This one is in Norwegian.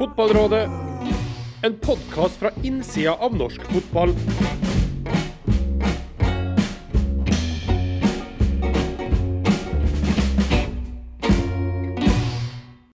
Fotballrådet. En podkast fra innsida av norsk fotball.